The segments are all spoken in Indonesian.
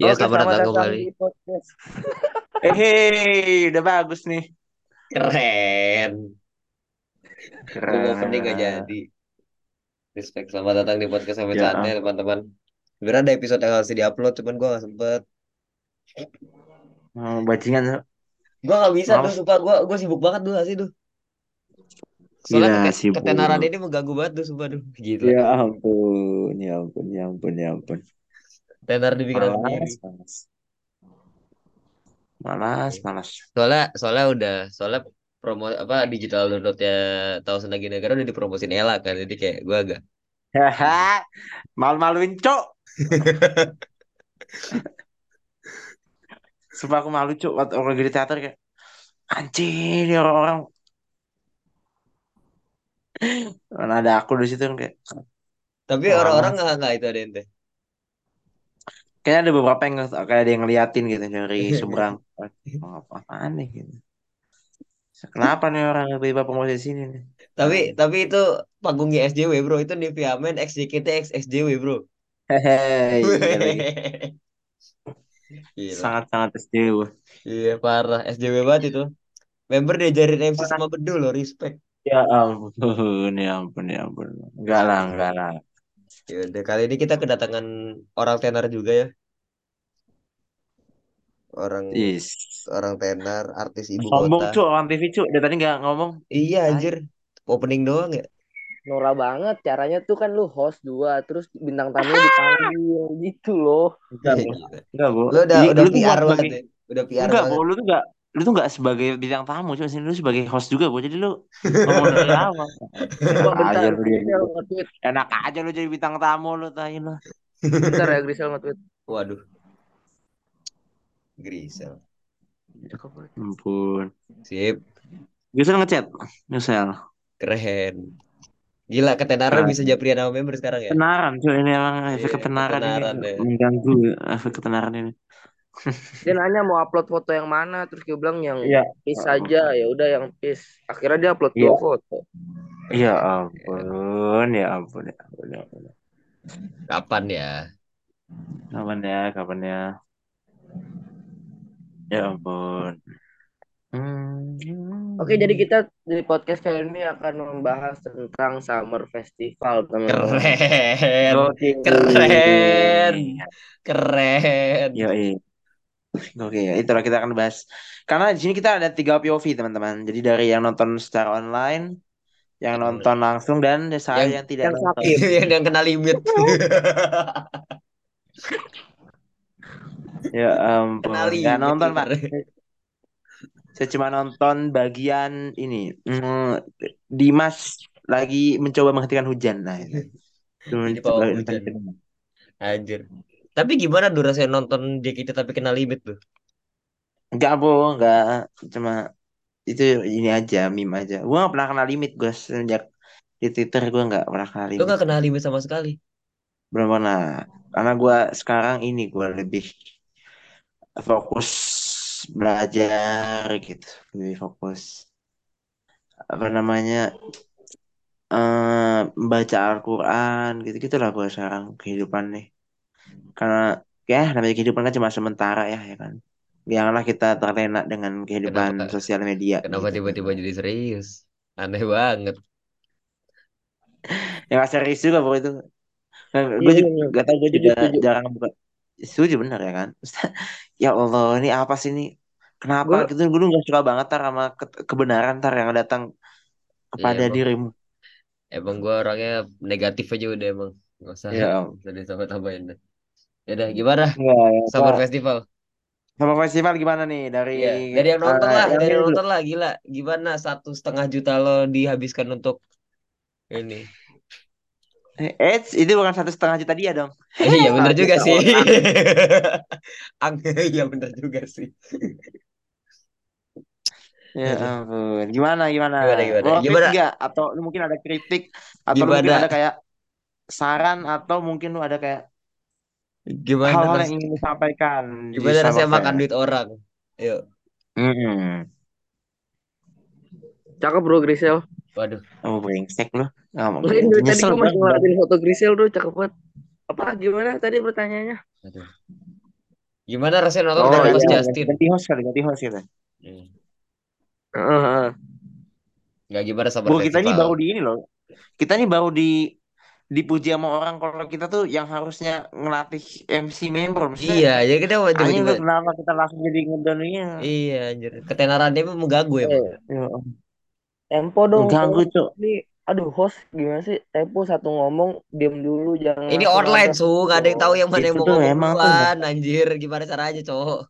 Ya, Oke, selamat selamat datang datang kembali. Eh, hey, udah bagus nih. Keren. Gue mau opening gak Keren. jadi. Respect. Selamat datang di podcast sampai Ya, Canda, teman-teman. Sebenarnya ada episode yang harus diupload, cuman gue gak sempet. oh, bajingan. Gue gak bisa Males. tuh, sumpah. Gue gue sibuk banget tuh sih tuh. Soalnya Gila, sibuk. ketenaran ini mengganggu banget tuh, sumpah tuh. Gila. Ya ampun, ya ampun, ya ampun, ya ampun. Tenar di pikiran sendiri. Malas, malas. Malas, malas. Soalnya, soalnya udah, soalnya promo apa digital downloadnya tahu senagi negara udah dipromosin Ella kan jadi kayak gue agak malu-maluin, cok. Sumpah aku malu, cok. Waktu orang di teater kayak, anjing, ini orang-orang. Mana ada aku di situ kan kayak, tapi orang-orang nggak nggak itu ada ente kayaknya ada beberapa yang kayak ada yang ngeliatin gitu dari seberang. Oh, apaan nih gitu. Kenapa nih orang tiba-tiba promosi di sini nih? Tapi tapi itu panggungnya SJW bro itu Nivea Men X JKT X SJW bro. Hehehe, iya lagi. Gila. Sangat-sangat SJW. Iya parah SJW banget itu. Member diajarin MC sama Bedul loh respect. Ya ampun, ya ampun, ya ampun. Enggak lah, enggak lah. Yaudah kali ini kita kedatangan orang tenar juga ya. Orang Is. orang tenar artis ibu Sombong kota. cu, orang TV cu. Dari tadi nggak ngomong. Iya anjir. Opening doang ya. Norak banget. Caranya tuh kan lu host dua, terus bintang tamunya dipanggil gitu loh. Enggak. Enggak, Bu. Lu udah Ini udah PR banget ya. Udah PR enggak, banget. Bu. Lu tuh enggak lu tuh nggak sebagai bintang tamu, cuma sini lu sebagai host juga, Bu. Jadi lu ngomong dari awal. Enak bentar, aja lu dia. Grisel nge-tweet. Enak aja lu jadi bintang tamu lu tanya lu. Bentar ya Grisel nge-tweet. Waduh. Grisel. Banget. Ampun. Sip. Bisa ngechat, Nusel. Keren. Gila ketenaran bisa japri nama member sekarang ya. Ketenaran, cuy. Ini emang efek Iya, ketenaran, ketenaran ini deh. mengganggu efek ketenaran ini. Dia nanya mau upload foto yang mana, terus dia bilang yang Iya. peace aja. Ya udah yang peace. Akhirnya dia upload Iya. dua foto. Ya ampun, ya ampun, ya ampun, ya ampun. Kapan ya? Kapan ya, kapan ya? Ya ampun. Hmm. Oke, jadi kita di podcast kali ini akan membahas tentang Summer Festival, teman-teman. Keren. Oke. Keren. Keren. Yo, Oke, ya itulah kita akan bahas. Karena di sini kita ada tiga POV, teman-teman. Jadi dari yang nonton secara online, yang Yang- nonton langsung, dan saya Yang- yang, tidak yang nonton. sakit. yang, yang kena limit. Ya ampun, Kena nggak limit. nonton, Pak. bener. Saya cuma nonton bagian ini. Hmm, Dimas lagi mencoba menghentikan hujan. Nah, itu. Menghentikan hujan. Anjir. Tapi gimana durasi nonton JKT tapi kena limit tuh? Enggak, Bu, enggak. Cuma itu ini aja, meme aja. Gua nggak pernah kena limit, gue sejak di Twitter gue nggak pernah kena Lu limit. gak kena limit sama sekali. Belum pernah. Karena gue sekarang ini gue lebih fokus belajar gitu, lebih fokus apa namanya eh baca Al-Quran gitu gitulah gue sekarang kehidupan nih. Karena ya namanya kehidupan kan cuma sementara ya ya kan. Janganlah kita terlena dengan kehidupan Kenapa- sosial media. Kenapa gitu. tiba-tiba jadi serius? Aneh banget. Ya nggak serius juga bro itu. Gue Iya, juga iya. gak tau gue juga setuju. jarang buka. Setuju bener ya kan. ya Allah ini apa sih ini? Kenapa Gua- gitu? Gue gak suka banget tar sama ke- kebenaran tar yang datang kepada emang. dirimu. Emang gue orangnya negatif aja udah emang. Gak usah, Ya. gak usah ditambah-tambahin deh. Ya udah, gimana? Enggak, ya, Summer Pak. Festival. Sama festival gimana nih dari Iya, dari yang nonton eh, lah, yang dari yang dulu. nonton lah, gila. Gimana satu setengah juta lo dihabiskan untuk ini? Eh, Eits, itu bukan satu setengah juta dia dong. Eh, iya Satu juga sih. orang. Ang- Iya bener juga sih. Ya ampun. Gimana gimana? Gimana, gimana? Mau Gimana? nggak? Atau lu mungkin ada kritik atau lu mungkin Gimana? ada kayak saran atau mungkin lu ada kayak Gimana hal-hal yang ingin disampaikan di gimana rasanya Summerfest? makan duit orang? Ayo. Mm-mm. Cakep bro Grisel. Waduh. Oh brengsek lu. Oh, Lain dari tadi gue masih ngeliatin foto Grisel tuh cakep banget. Apa gimana tadi pertanyaannya? Aduh. Gimana rasanya nonton Oh gak ada iya, iya, Justin? ganti host kali, ganti host kita. Hmm. Heeh, heeh. Nggak gimana Summer Bu, kita ini baru di ini loh. Kita ini baru di dipuji sama orang kalau kita tuh yang harusnya ngelatih MC member. Maksudnya, Iya, jadi kita anjing tiba-tiba lu kenapa kita langsung jadi ngedonnya? Iya, anjir. Ketenarannya emang mengganggu emang. Eh, Ya, tempo dong. mengganggu, Cuk. Ini aduh host gimana sih? Tempo satu ngomong diam dulu jangan Ini online, su, nggak ada yang tahu yang mana Itu yang mau ngomong emang tuh duluan, anjir. Gimana caranya, cowok?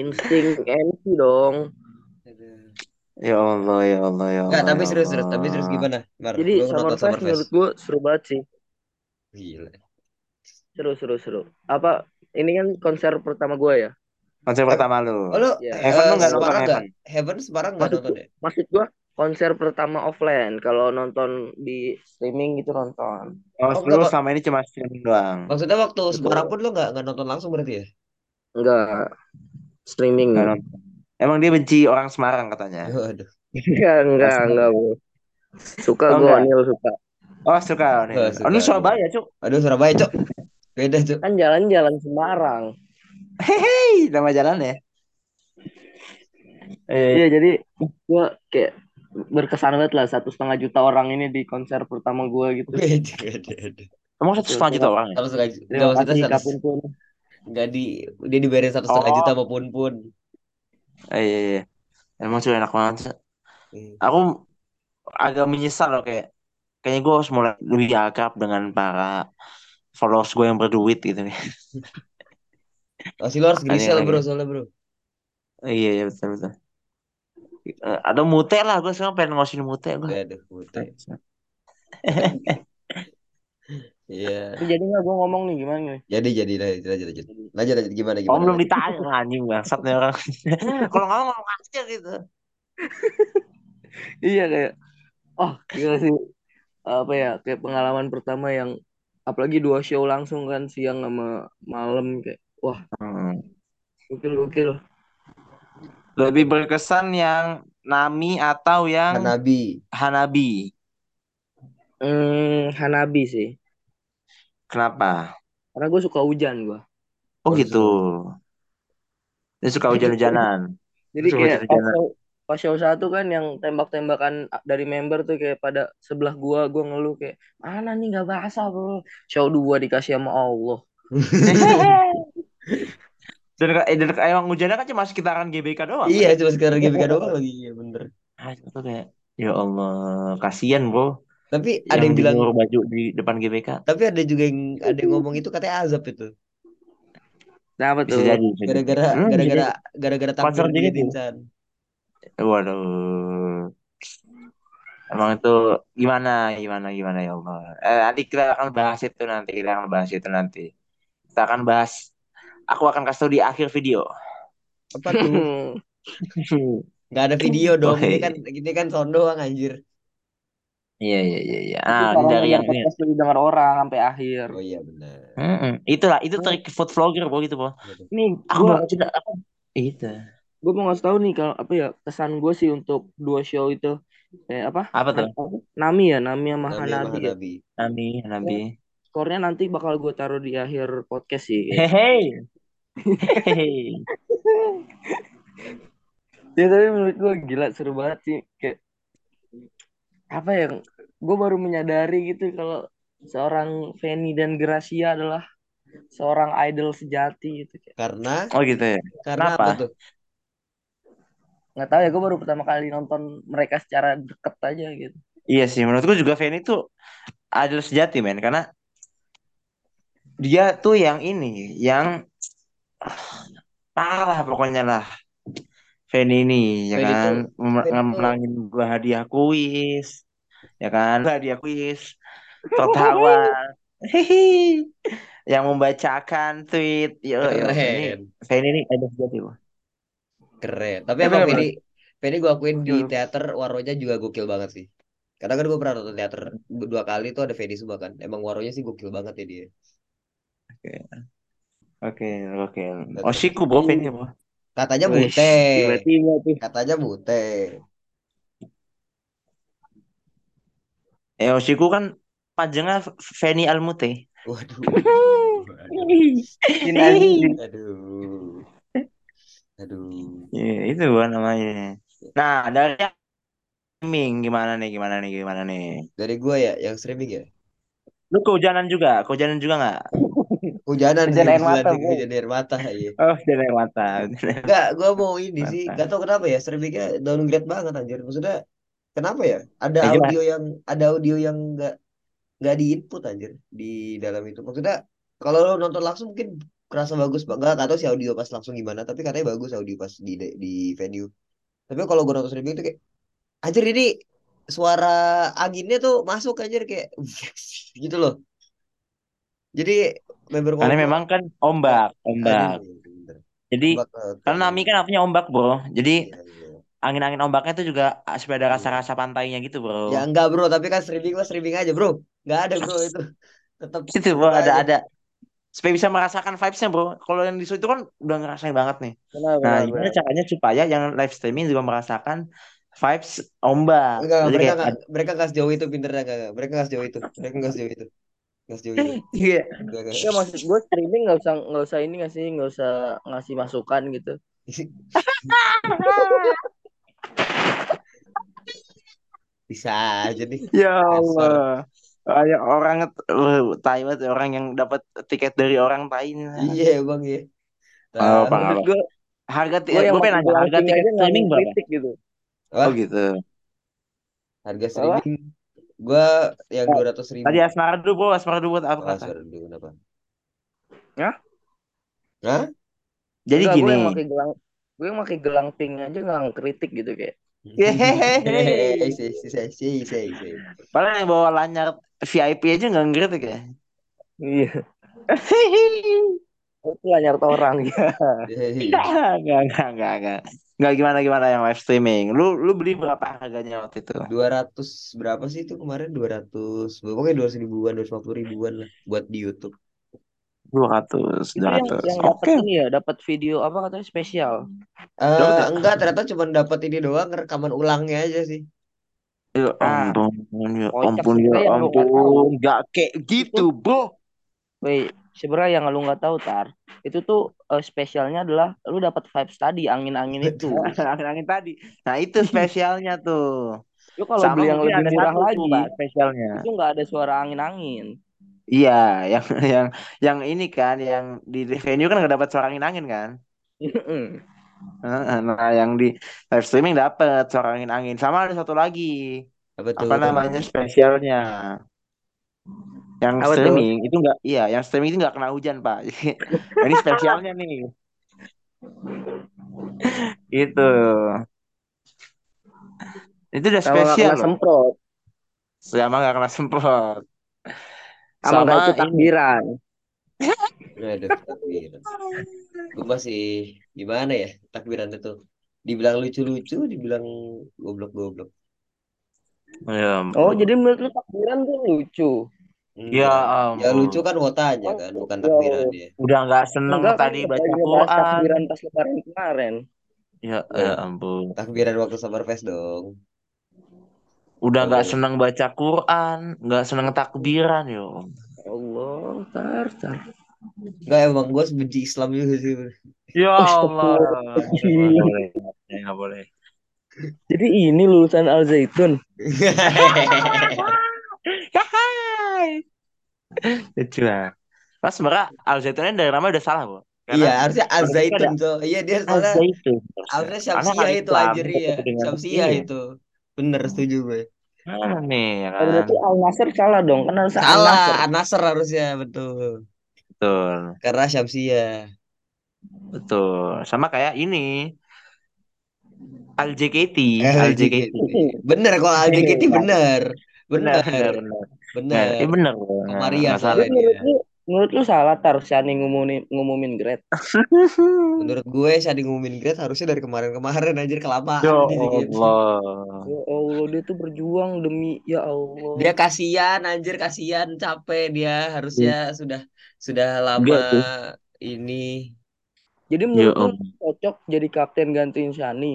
insting MC dong. Ya Allah, ya Allah, ya Allah. Enggak, tapi ya serius, serius. Tapi serius gimana? Mar, Jadi Summer nonton Fest Summer Fest? menurut gue seru banget sih. Gila. Seru seru seru. Apa ini kan konser pertama gue ya? Konser pertama lu. Oh, lu Ya. Heaven eh, lu nggak nonton? Heaven? Heaven Semarang nggak Maksud nonton ya? maksud gue konser pertama offline. Kalau nonton di streaming gitu nonton. Oh, Oh, lu sama ini cuma streaming doang. Maksudnya waktu Betul. Semarang pun lu nggak nggak nonton langsung berarti ya? Enggak streaming. Nggak nonton. Emang dia benci orang Semarang katanya. Waduh. Enggak enggak enggak bro. Suka Oh, gue enggak. Onil suka. Oh, suka nih. Oh, suka. ini Surabaya, Cuk. Aduh, Surabaya, Cok. Beda, Cok. Kan jalan-jalan Semarang. Hei, nama jalan ya. Eh, Iya jadi gue kayak berkesan banget lah satu setengah juta orang ini di konser pertama gue gitu. Beda, beda, beda. emang satu setengah juta orang ya? Satu setengah juta. Terima kasih satu Kapun pun. nggak di dia dibayarin satu setengah Oh. juta sama pun pun. Eh, iya, iya. Emang cuy enak banget. sih. Aku agak menyesal loh kayak kayaknya gue harus mulai lebih akrab dengan para followers gue yang berduit gitu nih. Masih lo harus grisel bro soalnya bro. iya, iya betul betul. Eh, ada mute lah gue sekarang pengen ngosin mute gue. Aduh, putih. Iya. Tapi jadi nggak gue ngomong nih gimana nih? Jadi jadi lanjut lanjut lanjut. Lanjut lanjut gimana gimana. belum lanjut. ditanya anjing bangsat nih orang. Kalau ngomong ngomong aja gitu. Iya kayak oh gila sih apa ya kayak pengalaman pertama yang apalagi dua show langsung kan siang sama malam kayak wah Hmm. gokil gokil. Lebih berkesan yang Nami atau yang Hanabi. Hanabi. Hmm, Hanabi sih. Kenapa? Karena gue suka hujan gue. Oh Oh, gitu. Dia suka hujan-hujanan. Jadi Suka kayak show, pas show satu kan yang tembak-tembakan dari member tuh kayak pada sebelah gua, gua ngeluh kayak mana nih nggak basah bro. Show dua dikasih sama Allah. Dan, eh, dan emang hujannya kan cuma sekitaran GBK doang. Iya cuma sekarang GBK doang lagi iya bener. Ah, itu kayak ya Allah, kasihan bro. Tapi ada yang Yang bilang baju di depan GBK. tapi ada juga yang ada yang ngomong itu katanya azab itu. Nah, apa Bisa tuh? jadi. Gara-gara Hmm, gara-gara gara-gara tampil di. Insan. Waduh. Emang itu gimana, gimana, gimana ya Allah. Eh, nanti kita akan bahas itu nanti, kita akan bahas itu nanti. Kita akan bahas. Aku akan kasih tau di akhir video. Apa tuh? Gak ada video dong. Ini kan ini kan sound doang anjir. Iya, iya, iya, iya. Tapi Ah, kalau dari yang ini. podcast lu didengar orang sampai akhir. Oh iya benar. Mm-mm. Itulah, itu trik food vlogger, bro, gitu, bro. Nih, Aku gua, tidak, aku, itu. gua mau ngasih tahu nih kalau apa ya kesan gue sih untuk dua show itu kayak apa? Apa tuh? Apa? Nami ya, Nami sama Nabi sama Hanabi ya. Hanabi. Nabi, Nabi. Skornya nanti bakal gue taruh di akhir podcast sih. Hehe. Hehe. Ya tapi menurut gue gila seru banget sih kayak apa ya gue baru menyadari gitu kalau seorang Feni dan Gracia adalah seorang idol sejati gitu kayak Karena Oh gitu ya. karena Kenapa? apa tuh? nggak tahu ya gue baru pertama kali nonton mereka secara deket aja gitu Iya sih, menurutku juga Fanny tuh adalah sejati men, karena dia tuh yang ini, yang parah pokoknya lah. Fanny ini, ya kan, tuh- Mem- Fanny tuh- ngemenangin gua hadiah kuis, ya kan, hadiah kuis, tertawa, hihi, yang membacakan tweet, yo, yo. Fanny ini ada sejati loh. Keren. Tapi Tapi emang bener, Feni Feni gue akuin di teater Waronya juga gokil banget sih. Karena kan gue pernah nonton teater dua kali tuh ada Feni semua kan. Emang Waronya sih gokil banget ya dia. Oke, oke. Oshiku bro, Fanny bro. Katanya Wih, mute. tiba-tiba tuh Katanya. Eh, Oshiku kan panjangnya Fanny Almute. Waduh. Waduh. Aduh. Aduh. Ya, itu gua namanya. Nah, dari streaming gimana nih? Gimana nih? Gimana nih? Dari gua ya, yang streaming ya. Lu kehujanan juga? Kehujanan juga nggak? Hujanan sih, Hujan air mata, sih, hujan air mata iya. Oh, hujan air mata. Enggak, gua mau ini sih, Mata. gak tau kenapa ya, streamingnya downgrade banget anjir. Maksudnya kenapa ya? Ada Ya, audio yang ada audio yang nggak nggak di input anjir di dalam itu. Maksudnya kalau lo nonton langsung mungkin kerasa bagus banget atau si audio pas langsung gimana, tapi katanya bagus audio pas di di venue. Tapi kalau gua nonton streaming itu kayak anjir ini suara anginnya tuh masuk anjir kayak gitu loh. Jadi member Karena ngomong memang kan ombak, ombak. aduh bener. Jadi Ombak laut, karena Nami kan artinya ombak, bro. Jadi Iya, iya. angin-angin ombaknya itu juga supaya ada Iya. rasa-rasa pantainya gitu, bro. Ya enggak bro, tapi kan streaming mah streaming aja bro. Enggak ada bro itu. Tetap Itu bro ada aja. ada supaya bisa merasakan vibes-nya, bro. Kalau yang di situ kan udah ngerasain banget nih. Benar, Nah, benar, gimana benar. caranya supaya yang live streaming juga merasakan vibes ombak. Enggak, mereka kayak mereka enggak sejauh itu pinternya enggak. Mereka enggak sejauh itu. Mereka enggak sejauh itu. Enggak sejauh itu. Iya. Ya maksud gue streaming nggak usah nggak usah ini nggak sih nggak usah ngasih masukan gitu. Bisa aja nih. Ya. Allah. Kayak orang uh, tai banget orang yang dapat tiket dari orang tai. Iya, Bang ya. Oh. Bang. Gue Harga gue yang gue pengen nanya harga tiket nggak streaming berapa? gitu. Oh Wah, gitu. harga streaming gua yang 200 ribu. Tadi Asmara dulu, bro. Asmara dulu buat apa Oh, dulu kenapa? Hah? Hah? Jadi Enggak, gue gini. yang pakai gelang gue yang pakai gelang pink aja nggak ngekritik gitu kayak. Yehehehe. Sih, sih, sih, sih, sih, sih. Padahal yang bawa lanyar VIP aja nggak ngeritik ya. Iya. Itu lanyar orang ya. Enggak, enggak, enggak, enggak. Enggak gimana gimana yang live streaming. Lu lu beli berapa harganya waktu itu? 200 berapa sih itu kemarin 200 pokoknya 200 ribuan 250 ribuan lah buat di YouTube 200, Itu yang 200. yang dapat Oke. ini ya, dapat video apa katanya spesial. eh ya? enggak ternyata cuma dapat ini doang rekaman ulangnya aja sih Ya Ah, ampun, ya ampun, ya yang ampun. Enggak kayak Itu gitu, bro. Wait, sebenarnya yang lu nggak tahu tar, itu tuh eh, spesialnya adalah lu dapat vibes tadi angin-angin itu. Angin-angin tadi. Nah, itu spesialnya tuh. Lu kalau Sama beli yang lebih murah satu tuh, lagi, Pak, spesialnya. itu nggak ada suara angin-angin. Iya, yang yang yang ini kan, yang di venue kan nggak dapat suara angin-angin kan? Heeh, Nah, yang di live streaming dapat suara angin-angin. Sama ada satu lagi, apa tuh apa namanya spesialnya? Yang Apa tuh? streaming itu enggak, iya, yang streaming itu nggak kena hujan, Pak. Ini spesialnya nih. Itu. Itu udah Sama spesial kena semprot, Sama nggak kena semprot. sama nggak Sama ikut ini. takbiran. Aduh, takbiran. Gue masih gimana ya takbiran itu. Dibilang lucu-lucu, dibilang goblok-goblok. Ya Oh, jadi menurut lu takbiran tuh lucu? Ya Enggak. Ya lucu kan wotanya Oh, kan, bukan ya. takbirannya. Udah nggak seneng Enggak kan tadi pas baca Quran. takbiran pas lebaran kemarin. Ya, Oh, ya ampun. takbiran waktu Summerfest dong. Udah Oh, nggak boleh. seneng baca Quran, nggak seneng takbiran yo. Ya Allah, tar, tar. Enggak emang gue sebenci Islam juga sih. Ya Allah. Nggak Astagfirullahaladzim. boleh, Ya, nggak boleh. Jadi ini lulusan Al Zaitun. Lucu lah. Mas sebenarnya Al Zaitunnya dari nama udah salah, Bu. Iya, harusnya ada Al-Zaitun so. Iya dia Al Zaitun. harusnya Syamsiah kan itu anjir iya. ketemu dengan Syamsiah iya. itu. Bener setuju gue. Mana nih ya Oh, kan? berarti Al Nasr salah dong, kan harusnya Al Salah, Nasr. An-Nasr harusnya betul. Betul. Karena Syamsiah. Betul. Sama kayak ini. Al JKT, Eh, Al JKT. JKT. Bener kalau Al-JKT bener. Benar, Bener. benar, benar. Nah, Bener. eh benar, Bu. Nah, Komariah nggak Jadi salah. menurut lu, menurut lu salah tar Shani ngumumin ngumumin grade. Menurut gue Shadi ngumumin grade harusnya dari kemarin-kemarin anjir kelamaan Ya GFC. Allah. Ya Allah, dia tuh berjuang demi ya Allah. Dia kasihan anjir kasihan capek dia harusnya sudah sudah lama ini Jadi Ya menurut lu Allah. cocok jadi kapten gantiin Shani.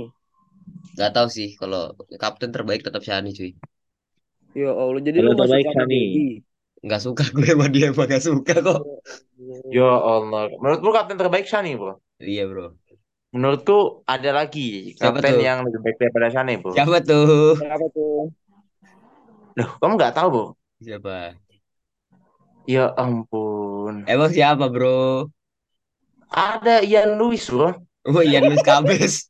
nggak tahu sih kalau kapten terbaik tetap Shani cuy. Ya Allah, jadi lu masih terbaik pada Shani. baby. nggak suka gue sama dia emang nggak suka kok. Ya Allah. Menurutmu kapten terbaik Shani, bro? Iya bro. Menurutku ada lagi Siapa kapten tuh? yang lebih baik daripada Shani, bro. Siapa tuh? Kenapa tuh? Loh, kamu nggak tahu, bro? Siapa? Ya ampun. Emang siapa bro? Ada Ian Lewis, bro. Oh Ian Luis Cabes.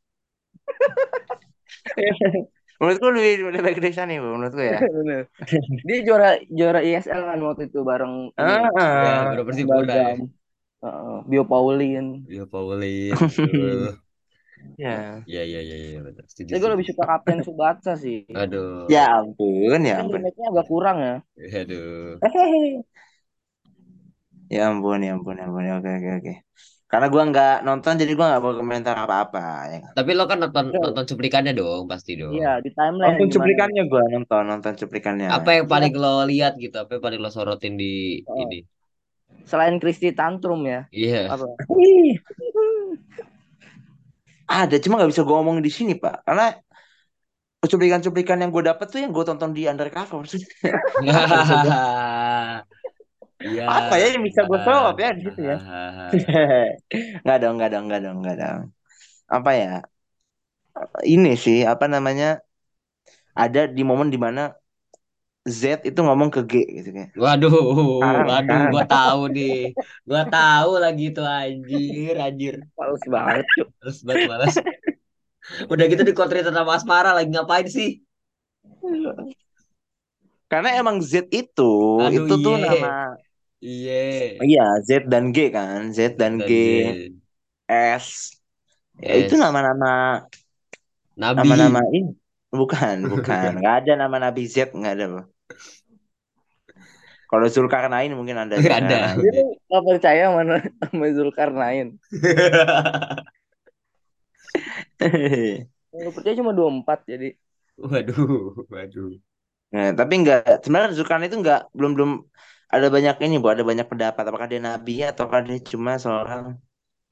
Menurutku lebih, lebih baik dari Shani, bro. Menurutku ya. Bener. Dia juara juara ISL kan waktu itu bareng ini, Ah, Ya, ah. bro Persipura ya. Bio Paulin. Iya Paulin. Ya. Iya iya iya iya betul. Setuju. Tapi gue lebih suka Kapten Subatsa sih. Aduh. Ya ampun, ya ampun. remake-nya agak kurang ya. Aduh. Ya ampun, ya ampun, ya ampun. Oke, oke, oke. Karena gua nggak nonton, jadi gua nggak mau komentar apa-apa. Ya. Tapi lo kan nonton Iya. nonton cuplikannya dong, pasti dong. Iya, di timeline Nonton gimana? cuplikannya gua nonton, nonton cuplikannya. Apa yang paling lo lihat gitu? Apa yang paling lo sorotin di Oh. ini? Selain Kristi Tantrum ya. Iya. Apa? Ih, Ada, cuma nggak bisa gua ngomongin di sini, Pak. Karena cuplikan-cuplikan yang gue dapet tuh yang gue tonton di undercover. Iya. Apa ya yang bisa gue jawab ya di situ ya? nggak dong, nggak dong, nggak dong, nggak dong. Apa ya? Ini sih, apa namanya? Ada di momen di mana Z itu ngomong ke G gitu kan. Waduh, waduh, sekarang. gua tahu nih. Gua tahu lagi tuh anjir, anjir. Males banget. Cuk. Males banget, males. Udah gitu di kontritan sama Asmara lagi ngapain sih? Karena emang Z itu, Aduh, itu tuh iya. nama Iya. Iya, Z dan G kan. Z dan G, S. Ya, itu nama-nama Nabi. nama-nama ini. Bukan, bukan. Nggak ada nama Nabi Z, nggak ada, Bro. Kalau Zulkarnain mungkin ada. Nggak ada. Gak percaya mana sama Zulkarnain. Yang percaya cuma 24 jadi. waduh, waduh. Nah, tapi nggak sebenarnya Zulkarnain itu nggak belum belum ada banyak ini, Bu, ada banyak pendapat apakah dia nabi ataukah dia cuma seorang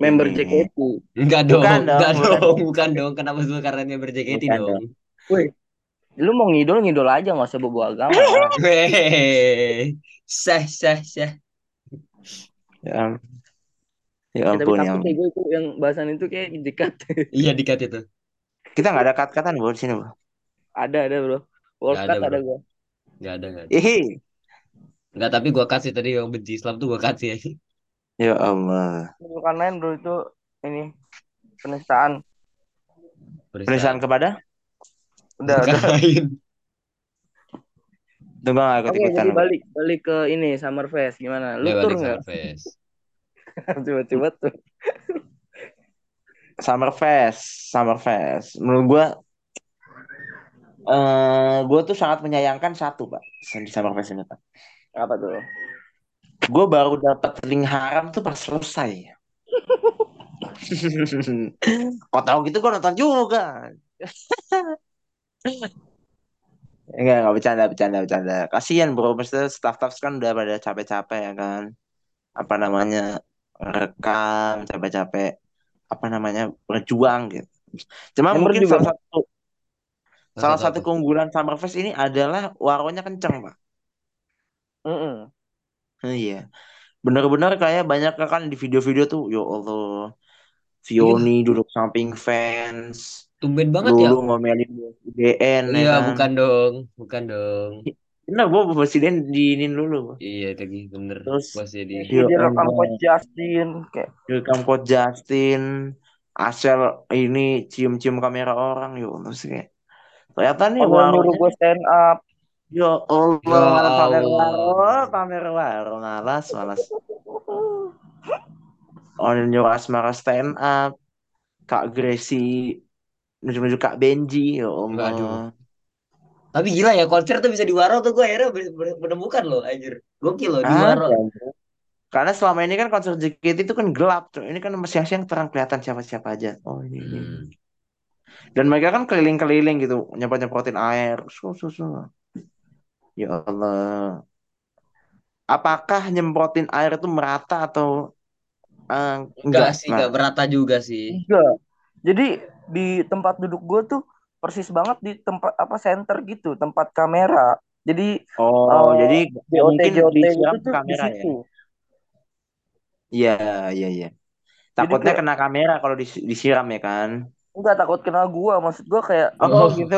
Member ini. JKT. Enggak dong, Bukan dong, enggak bukan dong, bukan dong. Kenapa Zulkarnainnya berJKT Bukan dong? Lu mau ngidol ngidol aja gak usah bawa agama. Hehehe. Sah, sah, sah. Ya, ya Ya, tapi ampun, ya gue itu yang bahasan itu kayak dekat. Iya dikat itu. Kita nggak ada kat-katan Bu di sini, Bu. ada ada bro. World Nggak ada, ada bro. gue. Enggak ada, enggak ada. Ihi. Enggak, tapi gua kasih tadi yang benci Islam tuh gua kasih. Ya Allah. Zulkarnain bro itu ini penistaan. Penistaan kepada? Udah udah. Zulkarnain. Tunggu nggak ikut Oke ikutan. jadi balik balik ke ini Summerfest gimana? Lu Dia tur? Summerfest. Coba-coba tuh. Summerfest, Summerfest. Menurut gua eh gua tuh sangat menyayangkan satu, Pak, di Summerfest ini, Pak. Apa tuh? Gue baru dapat link haram tuh pas selesai. Kok tahu gitu gue nonton juga. Enggak, enggak bercanda, bercanda, bercanda. Kasihan bro, maksudnya staff-staff kan udah pada capek-capek ya kan. Apa namanya, rekam, capek-capek, apa namanya, berjuang gitu. Cuma mungkin salah satu salah Masa satu apa? keunggulan Summerfest ini adalah waronya kenceng, Pak. Mm-mm. Iya. Bener-bener kayak banyak kan di video-video tuh, ya Allah. Vioni duduk samping fans. Tumben banget ya. Lulu ngomelin UDN ya Iya, kan. bukan dong. Bukan dong. Bener, gue presiden diinin dulu. Iya, lagi bener. Terus- Masih di Ya Dia rekam Allah. coach Justin kayak Welcome Coach Justin. Asel ini cium-cium kamera orang. Ya Allah sih kayak. Ternyata nih oh, nyuruh warungnya. gue stand up. Ya Allah, Ya malah pamer Allah. waro, pamer waro. Malas, malas. Oh, nyuruh Asmara stand up. Kak Gracie nunjuk-nunjuk Kak Benji. Ya Allah. Waduh. Tapi gila ya, konser tuh bisa di Waro tuh gue akhirnya menemukan loh, anjir. Gokil loh, di Waro. Bro. Karena selama ini kan konser JKT itu kan gelap, tuh. Ini kan siang-siang terang kelihatan siapa-siapa aja. Oh ini, ini. Hmm. Dan mereka kan keliling-keliling gitu, nyemprot-nyemprotin air. Su, su, su. Ya Allah. Apakah nyemprotin air itu merata atau eh, Enggak sih, Nah, enggak berata juga sih. Enggak. Jadi di tempat duduk gue tuh persis banget di tempat apa center gitu, tempat kamera. Jadi Oh, eh, jadi JOT mungkin JOT itu disiram ke tuh di kamera ya? situ. Iya, iya, iya. Takutnya kena kamera kalau dis- disiram ya kan? nggak takut kena gua, maksud gua kayak Oh, Oh, gitu.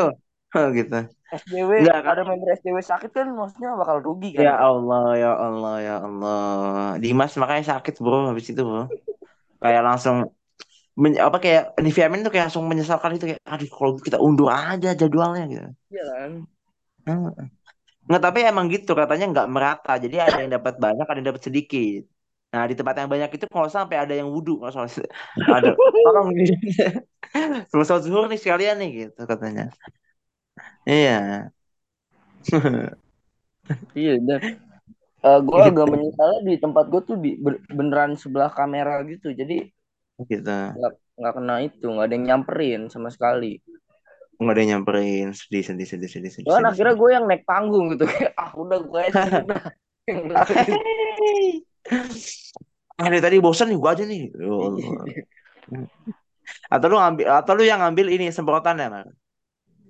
Oh, gitu. SJW Enggak kan? ada member SJW sakit kan maksudnya bakal rugi kan. Ya Allah, ya Allah, ya Allah. Dimas makanya sakit bro habis itu bro. Kayak langsung men- apa kayak di VMN tuh kayak langsung menyesalkan itu kayak aduh kalau kita undur aja jadwalnya gitu. Iya kan. Hmm. Nggak tapi emang gitu katanya nggak merata. Jadi ada yang dapat banyak, ada yang dapat sedikit. Nah di tempat yang banyak itu kalau sampai ada yang wudhu kalau ada tolong gitu. Selesai zuhur nih sekalian nih gitu katanya. Iya. Iya dan eh, gua Gitu. agak menyesal di tempat gua tuh di beneran sebelah kamera gitu. Jadi Gitu. nggak nggak kena itu, nggak ada yang nyamperin sama sekali. Nggak ada yang nyamperin. Sedih, sedih, sedih, sedih, sedih, sedih, akhirnya gue yang naik panggung gitu ah udah gue aja udah. Ah, dari tadi bosan nih gua aja nih. Ya. Atau lu ngambil atau lu yang ngambil ini semprotannya, Mar.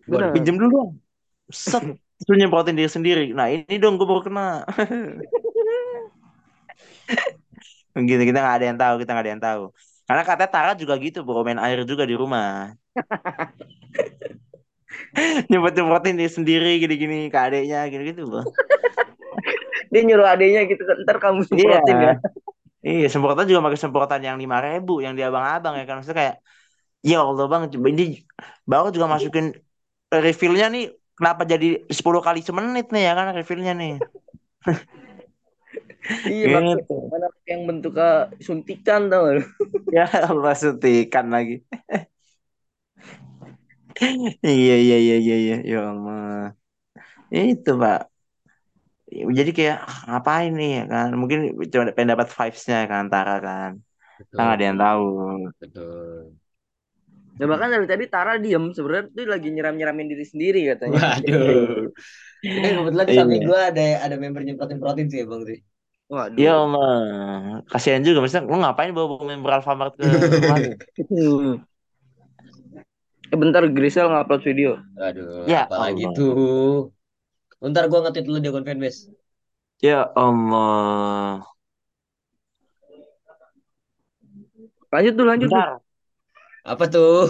Bener. Pinjem dulu dong. Set. Lu nyemprotin diri sendiri. Nah, ini dong gue baru kena. Gitu, kita nggak ada yang tahu, kita nggak ada yang tahu. Karena katanya Tara juga gitu, bro, main air juga di rumah. Nyemprot-nyemprotin diri sendiri gini-gini ke adeknya gitu-gitu, bro. Dia nyuruh adenya gitu ntar kamu Iya. semprotin ya. Iya, semprotan juga pakai semprotan yang lima ribu, yang di abang-abang ya kan. Maksudnya kayak, ya Allah bang, ini baru juga masukin refillnya nih, kenapa jadi 10 kali semenit nih ya kan refillnya nih. Iya Gitu. mana yang bentuknya suntikan tau? Ya Allah suntikan lagi. Iya iya iya iya iya ya Allah. Itu Pak. Jadi kayak "Ah, ngapain nih ya kan? Mungkin cuma pengen dapat vibes-nya kan antara kan. Kita nggak ada yang betul, tahu. betul. Ya bahkan dari tadi Tara diem sebenarnya tuh lagi nyiram nyiramin diri sendiri katanya. Waduh. Ini kebetulan di samping Iya. gua ada ada member nyemprotin protein sih bang sih. Waduh. Ya Allah. Kasihan juga maksudnya lu ngapain bawa bawa member Alfamart ke? Eh bentar Grisel ngupload video. Aduh, Ya apalagi Allah. tuh. Ntar gua ngetit dulu di akun fanbase. Ya Allah. Lanjut tuh lanjut tuh. Apa tuh?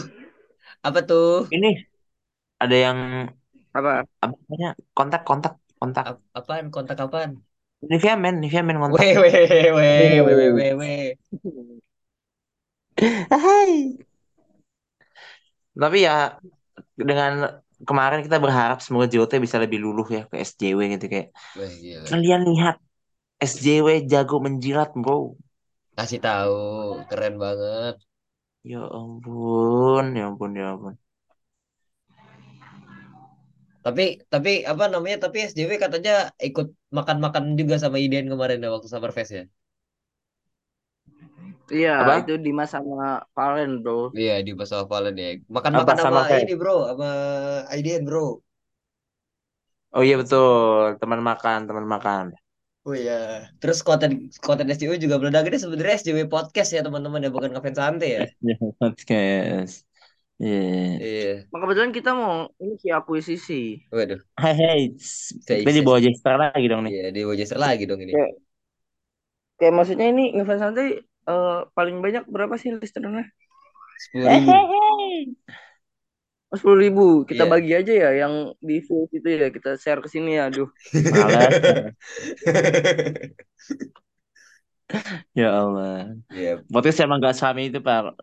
Apa tuh? Ini ada yang Apa? apa namanya? Kontak kontak kontak. Ap- apaan? Kontak apaan? Nivea men, Nivea men kontak. Weh weh weh weh weh weh weh. Hai. Tapi ya dengan kemarin kita berharap semoga JOT bisa lebih luluh ya ke SJW gitu kayak Weh gila. kalian lihat SJW jago menjilat bro. Kasih tahu, keren banget. Ya ampun, ya ampun, ya ampun. Tapi tapi apa namanya? Tapi SJW katanya ikut makan-makan juga sama Iden kemarin ya waktu Summerfest ya. Iya, Apa? itu Dimas sama Valen, Bro. Iya di pas Valen ya. Makan-makan Apa, sama Summerfest? ini bro, sama Iden bro. Oh iya betul, teman makan, teman makan. Oh iya. Terus konten konten SJW juga meledak ini sebenarnya SJW podcast ya teman-teman ya bukan ngefans santai ya. Ya, podcast. Iya. Iya. Maka kebetulan kita mau ini si akuisisi. Waduh. Hai, hai. Saya Kita di bawah Jester lagi dong nih. Iya di Wojester lagi dong ini. Kayak, kayak maksudnya ini ngefans santai eh, paling banyak berapa sih listenernya? Sepuluh ribu. Sepuluh ribu. Kita Iya. bagi aja ya yang di full itu ya kita share ke sini ya. Aduh. Malas. Ya Allah. Iya. Podcast emang gak serame itu, Pak.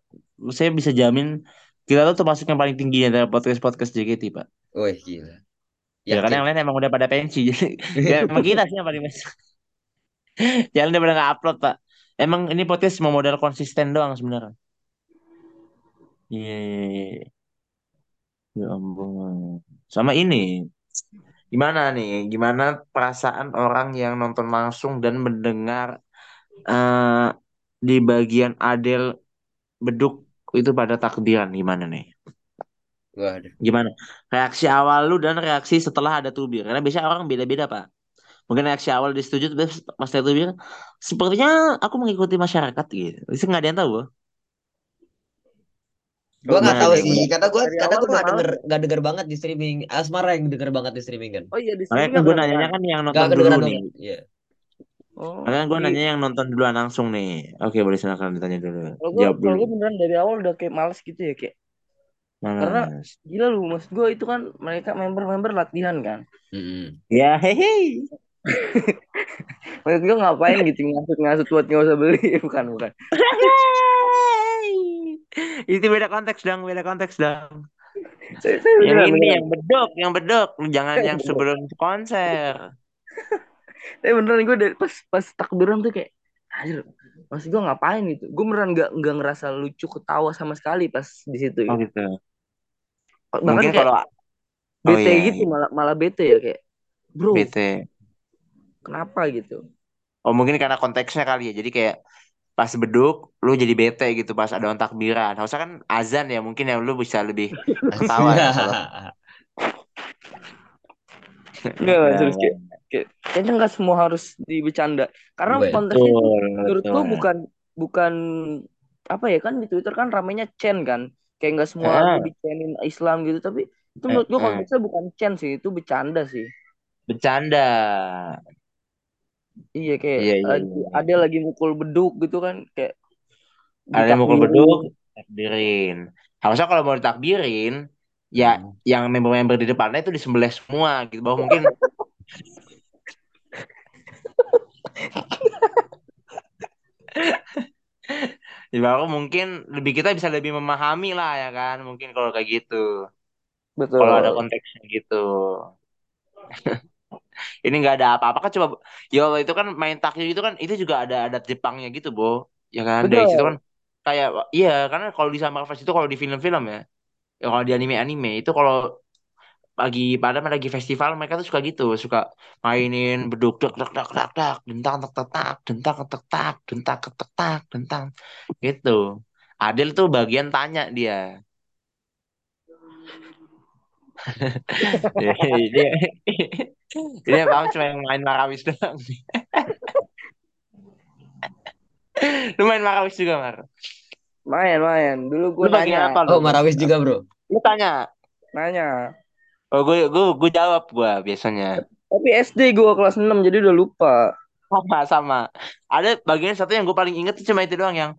Saya bisa jamin kita tuh termasuk yang paling tinggi antara podcast-podcast JKT, Pak. Wih gila. Ya, karena yang lain emang udah pada pensi. Jadi ya emang kita sih yang paling pensi. Jangan udah pada nggak upload, Pak. Emang ini podcast mau modal konsisten doang sebenarnya. Iya. iya, iya. Ya ampun. Sama ini. Gimana nih? Gimana perasaan orang yang nonton langsung dan mendengar eh di bagian Adele beduk itu pada takbiran gimana nih? Waduh. Gimana? Reaksi awal lu dan reaksi setelah ada tubir. Karena biasanya orang beda-beda, Pak. Mungkin reaksi awal disetujui, pas ada tubir, sepertinya aku mengikuti masyarakat gitu. Itu nggak ada yang tahu. Gua nggak Gimana tahu sih, karena karena awal gua udah nggak denger males. nggak denger banget di streaming. Asmara yang denger banget di streaming kan. Oh iya di Makanya sini kan gue nanyanya kan yang nonton dulu nih. Iya. Oh, Makanya gue di nanya yang nonton duluan langsung nih. Oke boleh silakan ditanya dulu. kalau gue Jawab kalau dulu. gue beneran dari awal udah kayak males gitu ya kayak karena Malas. gila lu mas gue itu kan mereka member-member latihan kan. Mm-mm. Ya hehe. Maksud gue ngapain gitu ngasut-ngasut buat nggak usah beli bukan bukan. Itu beda konteks dong, beda konteks dong. Saya, saya Yang beneran, ini beneran. yang bedok, yang bedok. Jangan yang Bedok. sebelum konser. Tapi beneran gue dari pas pas takbiran tuh kayak anjir Maksud gue ngapain gitu? Gue beneran nggak nggak ngerasa lucu ketawa sama sekali pas di situ. Oh Gitu. gitu. Bahkan Mungkin kayak kalau oh bete iya, gitu malah malah bete ya kayak bro bete. kenapa gitu? Oh mungkin karena konteksnya kali ya. Jadi kayak pas beduk lu jadi bete gitu pas ada orang takbiran. Harusnya kan azan ya mungkin yang lu bisa lebih ketawa ya Enggak Enggak, serius kayak, enggak. kayak kayaknya nggak semua harus dibicanda karena Betul. konteksnya itu menurut betul. bukan bukan apa ya kan di Twitter kan ramenya Chen kan kayak nggak semua Ah, lagu dicenin Islam gitu tapi itu eh, menurut gue eh. konteksnya bukan Chen sih itu bercanda sih Bercanda. Iya kayak Iya, iya, lagi iya. ada lagi mukul beduk gitu kan kayak Ada yang mukul beduk, takbirin. Harusnya kalau mau ditakbirin, ya Hmm. yang member-member di depannya itu disembelih semua gitu. Bahwa mungkin ya baru mungkin lebih kita bisa lebih memahami lah ya kan. Mungkin kalau kayak gitu. Kalau ada betul konteksnya gitu. Ini nggak ada apa-apa kan coba ya Allah itu kan main takdir itu kan itu juga ada adat Jepangnya gitu, Bo. Ya kan dari situ kan kayak iya karena kalau di Summer Fest itu kalau di film-film ya, ya kalau di anime-anime itu kalau lagi pada lagi festival mereka tuh suka gitu, suka mainin beduk dak dak dak dak dak, dentang tek tek tak, dentang tek tek tak, dentang tek tek tak, dentang gitu. Adel tuh bagian tanya dia. Ini ini yang paham cuma yang main Marawis doang. Lu main Marawis juga, Mar? main main dulu gue nanya apa lu? Oh, Marawis juga, Bro. Lu tanya. nanya Oh, gue gue gue jawab gue biasanya. tapi SD gue kelas 6 jadi udah lupa Sama sama. Ada bagian satu yang gue paling inget tuh cuma itu doang yang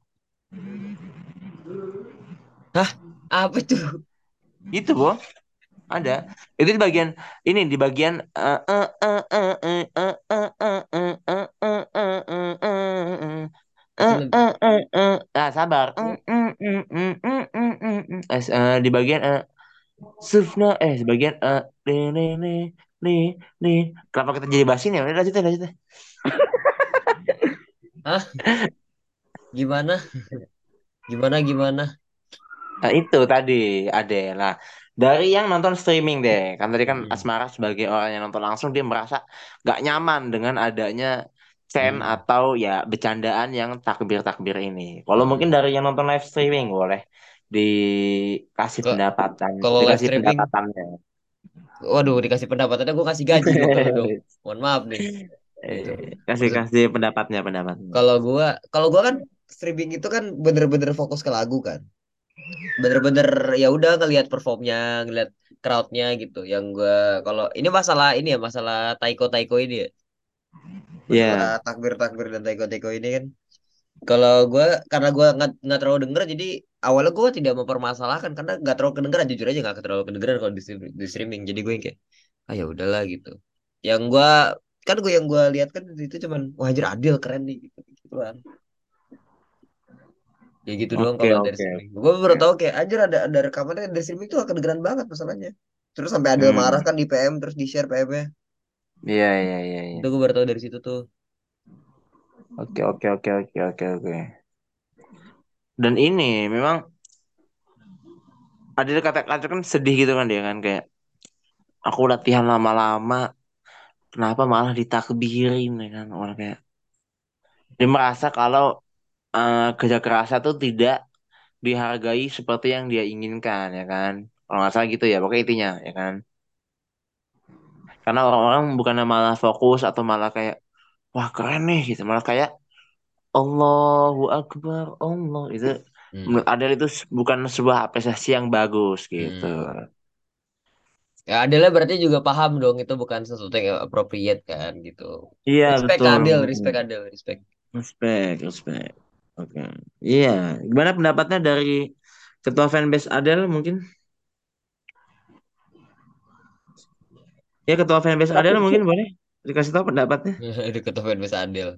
Apa tuh? itu, Bo ada itu di bagian ini di bagian nah sabar di bagian Sufna eh sebagian eh nih nih nih nih kenapa kita jadi basin ya? Lanjut deh, lanjut deh. Gimana? Gimana gimana? Nah, itu tadi ada lah dari yang nonton streaming deh kan tadi kan Hmm. Asmara sebagai orang yang nonton langsung dia merasa gak nyaman dengan adanya scene Hmm. atau ya bercandaan yang takbir-takbir ini. Kalau Hmm. mungkin dari yang nonton live streaming boleh dikasih pendapatan, kalau live dikasih streaming, pendapatannya. waduh dikasih pendapatannya gue kasih gaji dong. Mohon maaf nih. Gitu. Eh, kasih Maksud kasih pendapatnya pendapatnya. kalau gua kalau gua kan streaming itu kan bener-bener fokus ke lagu kan. Bener-bener ya udah ngelihat performnya, ngelihat crowdnya gitu. Yang gua kalau ini masalah ini ya masalah taiko taiko ini ya. Ya. Masalah takbir takbir dan taiko taiko ini kan. Kalau gua karena gua nggak nggak terlalu denger jadi awalnya gua tidak mempermasalahkan karena nggak terlalu kedengeran jujur aja nggak terlalu kedengeran kalau di, di streaming. Jadi gue yang kayak ah ya udahlah gitu. Yang gua kan gue yang gua lihat kan itu cuman wah anjir adil keren nih gitu gitu kan. Ya gitu doang Oke kalau dari oke. streaming. Gue baru tahu kayak anjir ada ada rekamannya dari streaming tuh kedengeran banget masalahnya. Terus sampai ada marah Hmm. kan di PM terus di share PM-nya. Iya iya iya iya. Itu gue baru tahu dari situ tuh. Oke oke oke oke oke oke. Dan ini memang ada kata-kata kan sedih gitu kan dia kan kayak aku latihan lama-lama kenapa malah ditakbirin ya kan orang kayak dia merasa kalau eh, kerja kerasnya tuh tidak dihargai seperti yang dia inginkan ya kan kalau nggak salah gitu ya pokoknya intinya ya kan karena orang-orang bukannya malah fokus atau malah kayak wah keren nih gitu malah kayak Allahu Akbar Allah itu Hmm. menurut itu bukan sebuah apresiasi yang bagus gitu. Hmm. Ya Adele berarti juga paham dong itu bukan sesuatu yang appropriate kan gitu. Iya Respect betul. Respect Adele, respect. Respect, respect. Oke. Iya, gimana pendapatnya dari ketua fanbase Adele mungkin? Ya ketua fanbase Adele mungkin boleh dikasih tahu pendapatnya. Itu ketua fanbase Adele.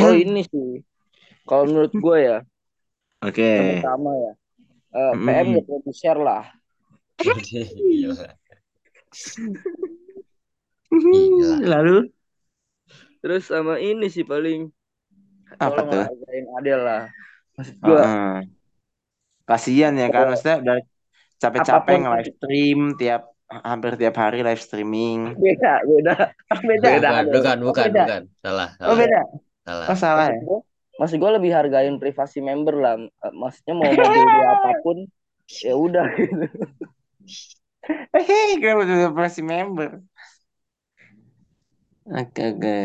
Oh ini sih. Kalau menurut gue ya, Oke. yang pertama ya, eh, Mm. PM ya perlu share lah. Gila. Gila. Lalu Terus sama ini sih paling apa tuh? hargain Adele lah. Maksud gue Heeh. Kasian ya kan, maksudnya udah capek-capek Apapun- nge-live stream tiap hampir tiap hari live streaming. beda, beda, beda. Bukan, bukan, bukan, Beda. bukan. Salah, Oh salah, beda. salah. Oh salah ya. gue, maksud gue lebih hargain privasi member lah. Maksudnya mau mobil dia apa pun, ya udah gitu. Hehehe, kenapa udah masih member? Oke oke.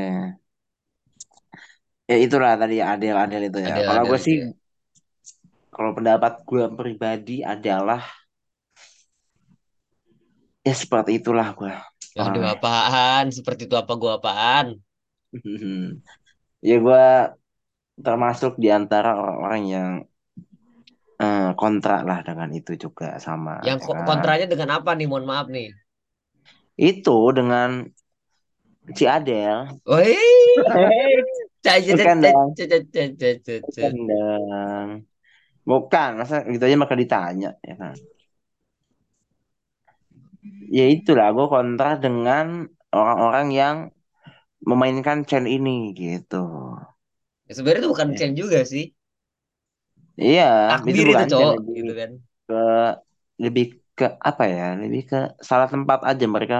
Ya itulah tadi Adele itu ya. Kalau gue sih, iya. kalau pendapat gue pribadi adalah ya seperti itulah gue. Aduh, Orangnya. apaan? Seperti itu apa gua apaan? ya gue termasuk di antara orang-orang yang eh, kontra lah dengan itu juga sama. Yang ya kan? kontranya dengan apa nih? Mohon maaf nih. Itu dengan si Adele. Woi, Bukan dong. Bukan Bukan dong. Bukan, masa gitu aja maka ditanya ya kan. Ya itulah gue kontra dengan orang-orang yang memainkan chain ini gitu. Ya, sebenarnya itu bukan Ya. chain juga sih. Iya, itu Takbir itu, bukan cowok, gitu kan. ke lebih ke apa ya? Lebih ke salah tempat aja mereka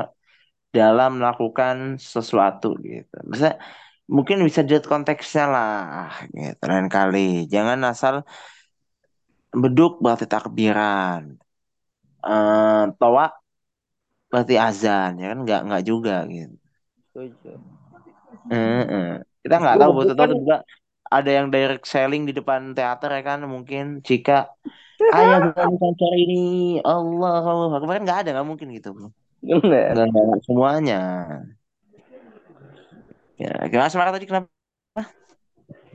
dalam melakukan sesuatu gitu. Bisa mungkin bisa dilihat konteksnya lah gitu lain kali. Jangan asal beduk berarti takbiran. Eh, toa berarti azan ya kan nggak nggak juga gitu. Setuju. Heeh. Kita nggak tahu betul tahu juga ada yang direct selling di depan teater ya kan mungkin jika ayah bukan konser ini Allah Allah kemarin nggak ada nggak mungkin gitu bro Bener. nggak semuanya ya gimana semangat tadi kenapa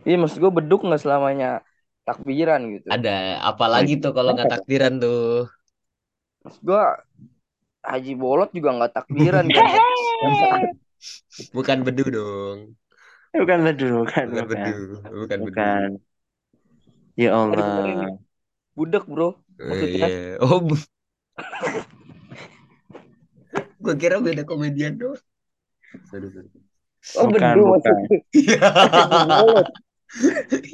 Iya maksud gue beduk nggak selamanya takbiran gitu. Ada apalagi tuh kalau nggak takbiran tuh. Maksud gue Haji Bolot juga nggak takbiran kan. Bukan bedu dong. bukan bedu bukan Bukan bukan bedu. Bukan bedu. bukan ya Allah Budek bro. Oh, Maksudnya? iya. Oh, Gua kira beda komedian doang. Sorry, sorry. Oh Bukan, bedu bukan. maksudnya. Iya. Bolot.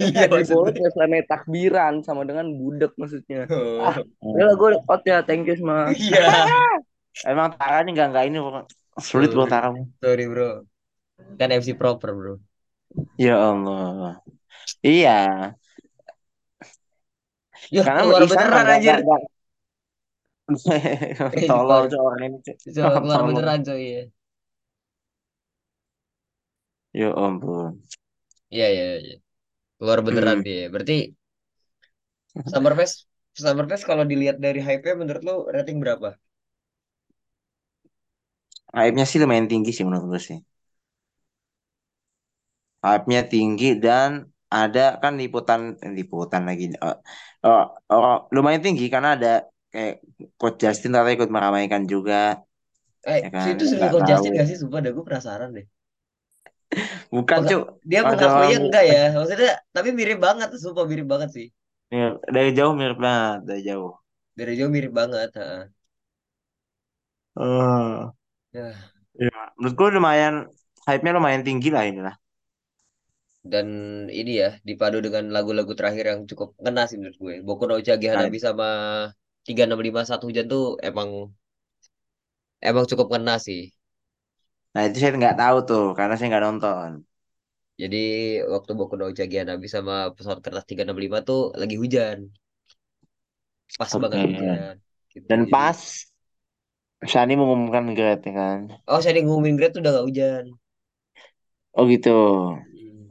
Iya nggak selamanya takbiran sama dengan budek maksudnya. Oh, Udah gue out ya, thank you semua. Iya. emang Tara ini nggak nggak ini bro. sulit bro Tara Sorry bro. Kan MC proper bro. ya Allah iya Ya karena keluar beneran anjir. nggak- nggak- tolol tuh orang ini Coba keluar beneran coy ya. ya ampun Iya iya iya. Keluar beneran Hmm. dia. Berarti Summerfest Summerfest kalau dilihat dari hype-nya menurut lo rating berapa? hype-nya sih lumayan tinggi sih menurut gue sih hype-nya tinggi dan ada kan liputan liputan lagi eh, eh, eh, lumayan tinggi karena ada kayak Coach Justin ternyata ikut meramaikan juga Eh, Ya kan, itu nggak Coach tahu. Justin gak sih? Sumpah dah gue penasaran deh. bukan cuk Dia Ada orang- enggak ya? Maksudnya tapi mirip banget, sumpah mirip banget sih. Mir- dari jauh mirip banget dari jauh Dari jauh mirip banget. ha. Eh, Ya. ya menurut gue lumayan hype-nya lumayan tinggi lah inilah Dan ini ya dipadu dengan lagu-lagu terakhir yang cukup ngena sih menurut gue. Boku no Uchagi Hanabi sama 365 Satu Hujan tuh emang emang cukup ngena sih. nah itu saya nggak tahu tuh karena saya nggak nonton Jadi waktu Boku no Uchagi Hanabi sama pesawat kertas 365 tuh lagi hujan. Pas Oke. banget hujan. Gitu. dan Jadi- pas Shani mengumumkan grade ya kan Oh, saya ngumumin grade tuh udah gak hujan. oh gitu Hmm.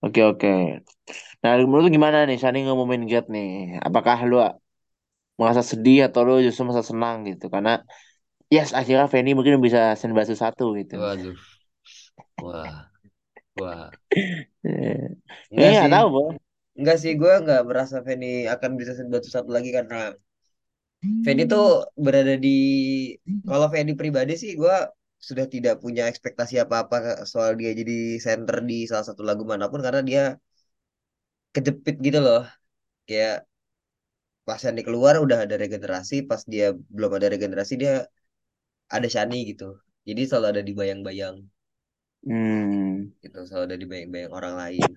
Oke oke. Nah menurut lu gimana nih Shani ngumumin Jet nih? Apakah lu merasa sedih atau lu justru merasa senang gitu? Karena yes akhirnya Fanny mungkin bisa senbatu satu gitu. Waduh, wah, wah. Ini nggak sih, tahu bro. enggak sih. Gue nggak merasa Feni akan bisa batu satu lagi karena Feni tuh berada di. Kalau Feni pribadi sih, gue sudah tidak punya ekspektasi apa-apa soal dia jadi center di salah satu lagu mana pun karena dia kejepit gitu loh. Kayak pas Shani keluar udah ada regenerasi, pas dia belum ada regenerasi dia ada Shani gitu. Jadi selalu ada di bayang-bayang Hmm. gitu, selalu ada di bayang-bayang orang lain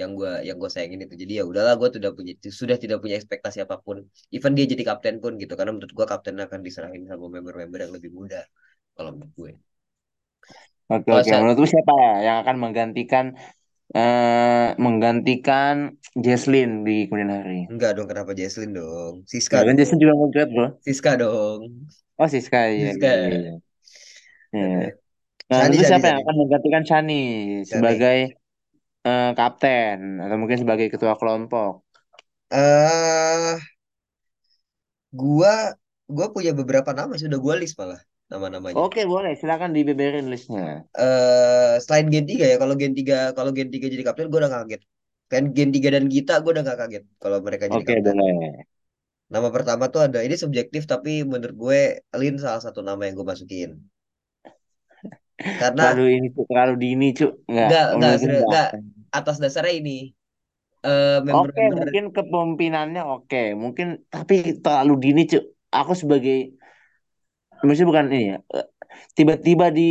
yang gue yang gue sayangin itu. Jadi ya udahlah gue sudah punya sudah tidak punya ekspektasi apa pun. Even dia jadi kapten pun gitu karena menurut gue kapten akan diserahin sama member-member yang lebih muda kalau menurut gue. Oke Kalau oke. Sha- Menurut lu siapa ya yang akan menggantikan eh menggantikan Jesslyn di kemudian hari? enggak dong kenapa Jesslyn dong? Siska Ya kan. Jesslyn juga mau grad bro. Siska dong. Oh Siska iya Siska. iya iya. Iya. Nah, Shani, lalu Shani, siapa yang akan menggantikan Shani sebagai eh, kapten atau mungkin sebagai ketua kelompok? Eh, gua gua punya beberapa nama sudah gua list malah nama-namanya. Oke, boleh. Silakan dibeberin listnya. eh selain Gen 3 ya, kalau Gen 3 kalau Gen 3 jadi kapten gue udah gak kaget. Kan Gen 3 dan Gita gue udah gak kaget kalau mereka jadi Oke, kapten. boleh. Nama pertama tuh ada ini subjektif tapi menurut gue Lin salah satu nama yang gue masukin. Karena Terlalu ini, Cuk. Terlalu dini, Cuk. Enggak, enggak. nggak atas dasarnya ini eh Oke, mungkin kepemimpinannya oke. Mungkin, tapi terlalu dini, Cuk. Aku sebagai, maksudnya bukan ini ya. Tiba-tiba di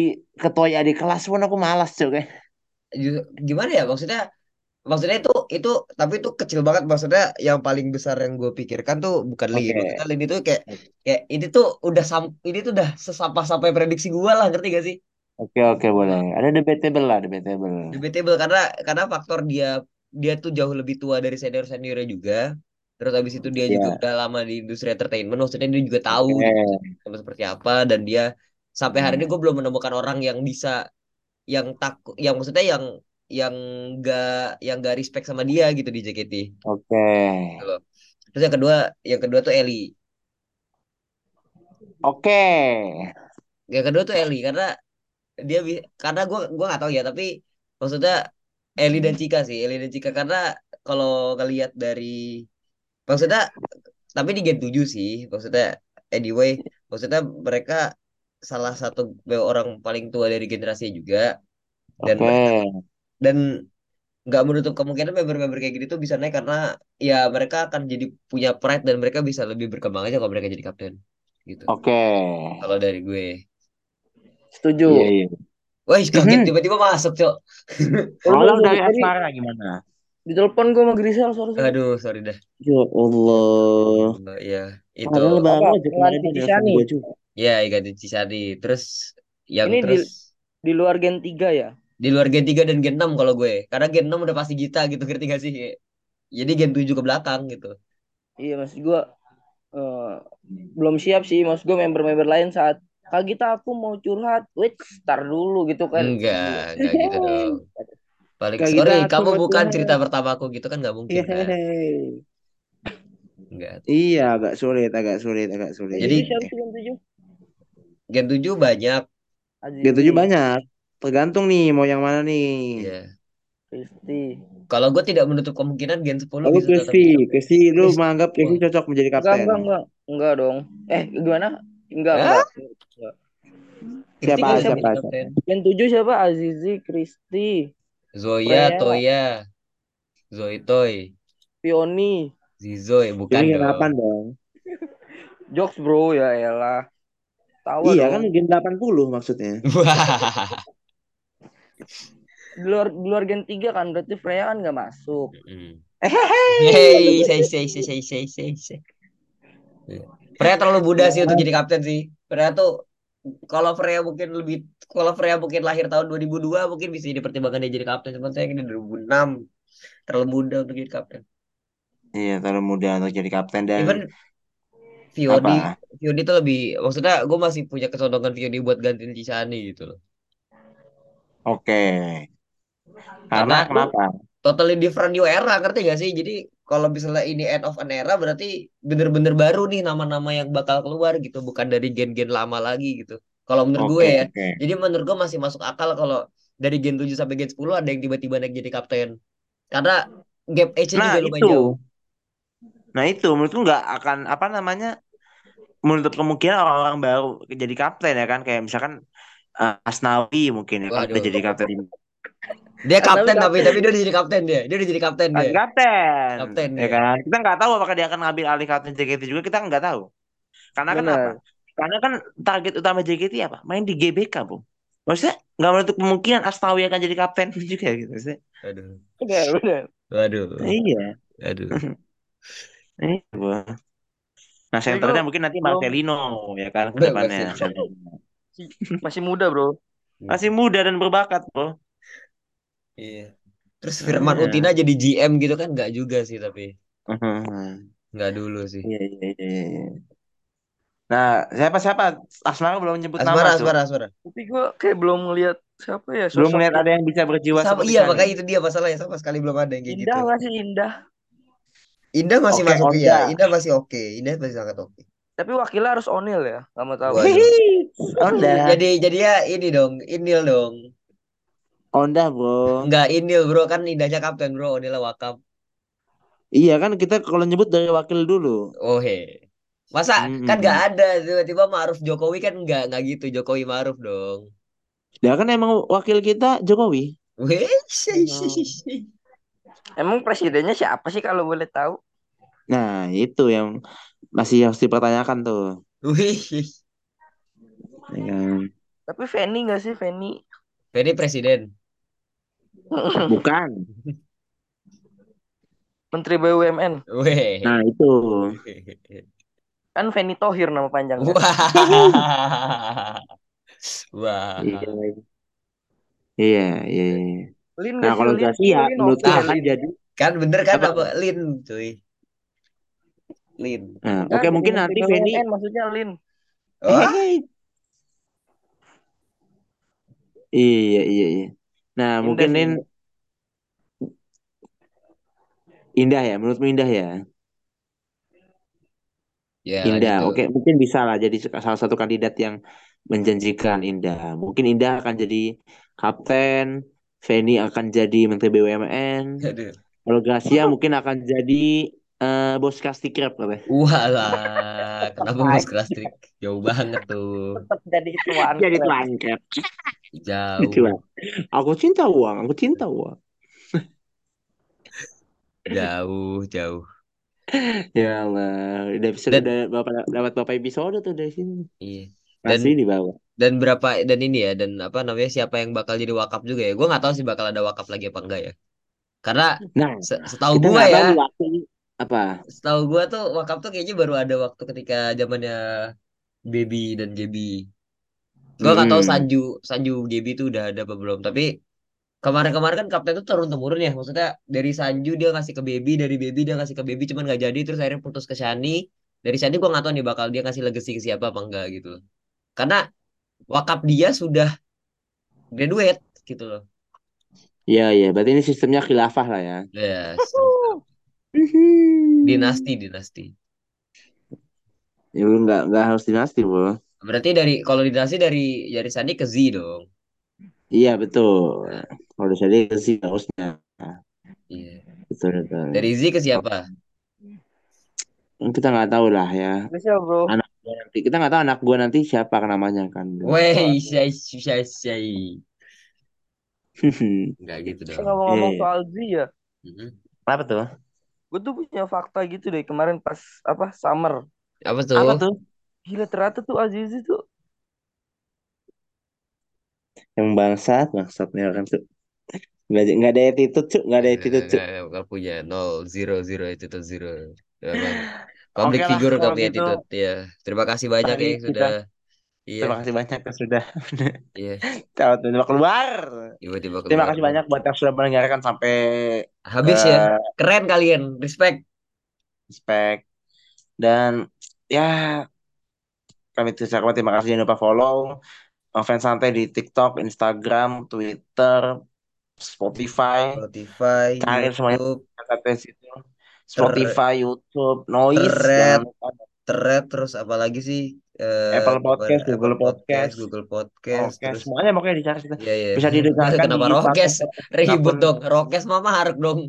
ketua adik kelas pun aku malas, eh. ju- gimana ya maksudnya maksudnya itu itu tapi itu kecil banget maksudnya yang paling besar yang gue pikirkan tuh bukan Lin. Oke. Maksudnya Lin itu kayak kayak ini tuh udah sam ini tuh udah sesampah sampai prediksi gue lah ngerti gak sih? Oke, oke, boleh. Ada debatable lah, debatable. debatable karena karena faktor dia dia tuh jauh lebih tua dari senior seniornya juga terus habis itu dia juga Iya. udah lama di industri entertainment maksudnya dia juga tahu Oke. gitu sama seperti apa dan dia sampai hari ini gue belum menemukan orang yang bisa yang takut yang maksudnya yang yang gak yang gak respect sama dia gitu di JKT Oke. gitu loh. terus yang kedua yang kedua tuh Eli Oke. yang kedua tuh Eli karena dia karena gue gua nggak tahu ya tapi maksudnya Eli dan Cika sih Eli dan Cika karena kalau ngelihat dari maksudnya tapi di Gen 7 sih maksudnya anyway maksudnya mereka salah satu orang paling tua dari generasi juga dan Oke. mereka dan nggak menutup kemungkinan member-member kayak gitu tuh bisa naik karena ya mereka akan jadi punya pride dan mereka bisa lebih berkembang aja kalau mereka jadi kapten gitu Oke. kalau dari gue Setuju. Iya, iya. wah kaget Mhm. tiba-tiba masuk cok Kalau dari Asmara gimana? Ditelepon gue sama Grisel sorry sorry. aduh sorry dah Ya Allah. Oh, ya itu Padahal baru Apa? aja kemarin Cisani. nelfon gue juga. ya ganti Cisadi terus yang Ini di terus di luar Gen 3 ya. di luar Gen 3 dan Gen 6 kalau gue. Karena Gen 6 udah pasti Gita gitu, ngerti gak sih? Jadi Gen 7 ke belakang gitu. Iya maksud gue eh, belum siap sih maksud gue member-member lain saat Kak Gita aku mau curhat, wait, start dulu gitu kan. Enggak, enggak gitu dong. Paling Kayak sorry, gitu kamu mau bukan cerita pertama aku gitu kan nggak mungkin kan? Hehehe. Enggak. Iya, agak sulit, agak sulit, agak sulit. Jadi- 7 siapa Gen 7? Gen 7 banyak. Gen tujuh banyak. Tergantung nih mau yang mana nih. Iya. Kristi. Kalau gue tidak menutup kemungkinan Gen 10 Aku bisa kapten. Kesi lu menganggap Kesi Wah. cocok menjadi Enggak, kapten. enggak, enggak. Enggak dong. Eh, gimana? Enggak, enggak. Kristi Siapa, siapa, kapten. Gen 7 siapa? Azizi, Kristi, Zoya, Freya. Toya, Zoe Toy, Pioni, Zizoy, bukan gen dong. 8 dong. Jokes bro, ya elah. Tawa Iya dong. kan gen 80 maksudnya. Di luar, di luar Gen 3 kan, berarti Freya kan nggak masuk. Mm. Hey, say, say, say, say, say, say, say. Freya terlalu muda sih untuk jadi kapten sih. Freya tuh kalau Freya mungkin lebih kalau Freya mungkin lahir tahun 2002 mungkin bisa dipertimbangkan dia jadi kapten. Cuman saya ini 2006 terlalu muda untuk jadi kapten. Iya, terlalu muda untuk jadi kapten dan Even Viodi, apa? Viodi tuh lebih maksudnya gue masih punya kesondongan Viodi buat gantiin Cisani gitu loh. Oke. Karena Karena- kenapa? Totally different new era ngerti gak sih? Jadi kalau misalnya ini end of an era berarti bener-bener baru nih nama-nama yang bakal keluar gitu, bukan dari gen-gen lama lagi gitu. Kalau menurut gue Oke, ya. oke. Jadi menurut gue masih masuk akal kalau dari gen 7 sampai gen 10 ada yang tiba-tiba naik jadi kapten. Karena gap age-nya Nah, juga lumayan itu. jauh. Nah, itu menurutku nggak akan apa namanya menutup kemungkinan orang-orang baru jadi kapten ya kan kayak misalkan eh, Asnawi mungkin ya kan udah Waduh. jadi kapten Dia kapten tapi kapten. tapi dia udah jadi kapten dia. Dia udah jadi kapten dia. kapten Kapten ya dia. kan kita nggak tahu apakah dia akan ngambil alih kapten JKT juga kita nggak tahu karena kan apa Benar. karena kan target utama JKT apa main di GBK bu maksudnya nggak menutup kemungkinan Asnawi akan jadi kapten juga gitu maksudnya Aduh. Benar, benar. Waduh. iya Aduh. iya Bu. nah senternya mungkin nanti Marcelino ya kan ke depannya ya. masih muda, Bro. masih muda dan berbakat bro Iya. Terus Firman Iya. Utina jadi GM gitu kan nggak juga sih tapi Mhm. nggak dulu sih. Iya, iya, iya, iya. Nah, siapa siapa? Asmara belum nyebut Asmara, nama tuh. Asmara, Asmara. Tapi gue kayak belum ngeliat siapa ya Belum sosok yang ada yang bisa berjiwa Sama, seperti iya makanya itu dia masalahnya sama sekali belum ada yang kayak indah gitu. nggak sih indah? Indah masih Oke, masuk ya. Indah masih oke. Indah masih sangat oke. Tapi wakilnya harus Onil ya, nggak mau tahu. Jadi jadi ya ini dong, Inil dong. Onda, bro. Enggak Inil bro kan indahnya kapten bro, Onil wakap. Iya kan kita kalau nyebut dari wakil dulu. Oh he. Masa Mm-mm. kan nggak ada tiba-tiba Ma'ruf Jokowi kan nggak nggak gitu Jokowi Ma'ruf dong. Ya kan emang wakil kita Jokowi. Wih, Hmm. Emang presidennya siapa sih kalau boleh tahu? Nah, itu yang masih harus dipertanyakan tuh. wih. Ya kan? Tapi Feni nggak sih Feni? Ferry presiden. Bukan. Menteri BUMN. Wih. Nah, itu. Kan Feni Tohir nama panjangnya. Wah. Wah. Iya. Iya, iya. iya. Lin Nah, nggak sih kalau menurutku oke, akan Lin. jadi Kan bener kan Apa? apa? Lin, cuy. Lin. Nah, Kan oke mungkin Menteri nanti Feni maksudnya Lin. Wah, Iya, iya, iya. Nah, Indah mungkin sih, Lin Indah. indah ya, menurutmu indah ya? ya Indah, tuh. oke, mungkin bisa lah jadi salah satu kandidat yang menjanjikan Indah. Mungkin Indah akan jadi kapten, Feni akan jadi Menteri BUMN, Aduh. kalau Gracia mungkin akan jadi eh, bos Krusty Krab katanya. Walah, kenapa bos klasik? Jauh banget tuh. Tetap jadi tuan. Jadi tuan Krab. Jauh. Aku cinta uang, aku cinta uang. Jauh, jauh. Ya Allah, udah episode Dan- udah berapa dapat berapa episode tuh dari sini. Iya. Dan Masih di bawah. dan berapa dan ini ya dan apa namanya siapa yang bakal jadi wakap juga ya? Gue nggak tahu sih bakal ada wakap lagi apa enggak ya. Karena Nah, se- setahu gue ya, waktu apa. setahu gue tuh wakap tuh kayaknya baru ada waktu ketika zamannya Baby dan Gaby. Gue nggak tahu Hmm. Sanju Sanju Gaby tuh udah ada apa belum. Tapi kemarin-kemarin kan kapten tuh turun temurun ya. Maksudnya dari Sanju dia ngasih ke Baby, dari Baby dia ngasih ke Baby cuman nggak jadi. Terus akhirnya putus ke Shani. Dari Shani gue nggak tahu nih bakal dia ngasih legacy ke siapa apa enggak gitu. Karena wakap dia sudah graduate gitu loh. Iya, iya. Berarti ini sistemnya khilafah lah ya. Ya, dinasti dinasti. Ya nggak nggak harus dinasti, bro. Berarti dari kalau dinasti dari dari Sandi ke Z dong. Iya betul. Kalau jadi sih harusnya. Iya. Betul betul. Dari Z ke siapa? Kita nggak tahu lah ya. Bisa bro. Anak gua nanti kita nggak tahu anak gua nanti siapa namanya kan. Weh, syai syai syai. Enggak gitu dong. ngomong-ngomong Iya. soal Z ya. Mm-mm. Apa tuh? Gue tuh punya fakta gitu deh kemarin pas apa summer. Apa tuh? Apa tuh? Gila ternyata tuh Azizi tuh Yang bangsat, bangsatnya kan tuh. Nggak, nggak ada attitude cuy, nggak ada attitude cuy. Nggak nggak punya nol zero zero itu tuh zero. Public Oke lah, figure nggak kalau punya gitu attitude ya. Terima kasih banyak tadi ya yang sudah. Iya, Terima kasih banyak yang sudah iya. tiba keluar. Tiba-tiba Terima keluar. kasih banyak buat yang sudah mendengarkan sampai Habis eh, ya. Keren kalian. Respect. respect dan ya kami ucapkan terima kasih jangan lupa follow uh, fans santai di TikTok, Instagram, Twitter, Spotify, Spotify, cari semuanya situ. ter Spotify, YouTube, Noise, Thread, Thread, terus apa lagi sih? Eh, Apple Podcast, Apple Google Podcast, Podcast, Google Podcast, Oke, terus semuanya pokoknya dicari situ. Iya, iya. Bisa didengarkan Kenapa di Rokes? Ribut dong. Rokes mama harus dong.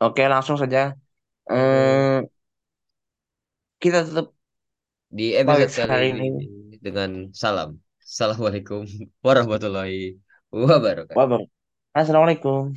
Oke, langsung saja. Oke. Eh, kita tutup Di episode podcast kali hari ini dengan salam. Assalamualaikum warahmatullahi wabarakatuh. Bang. Assalamualaikum.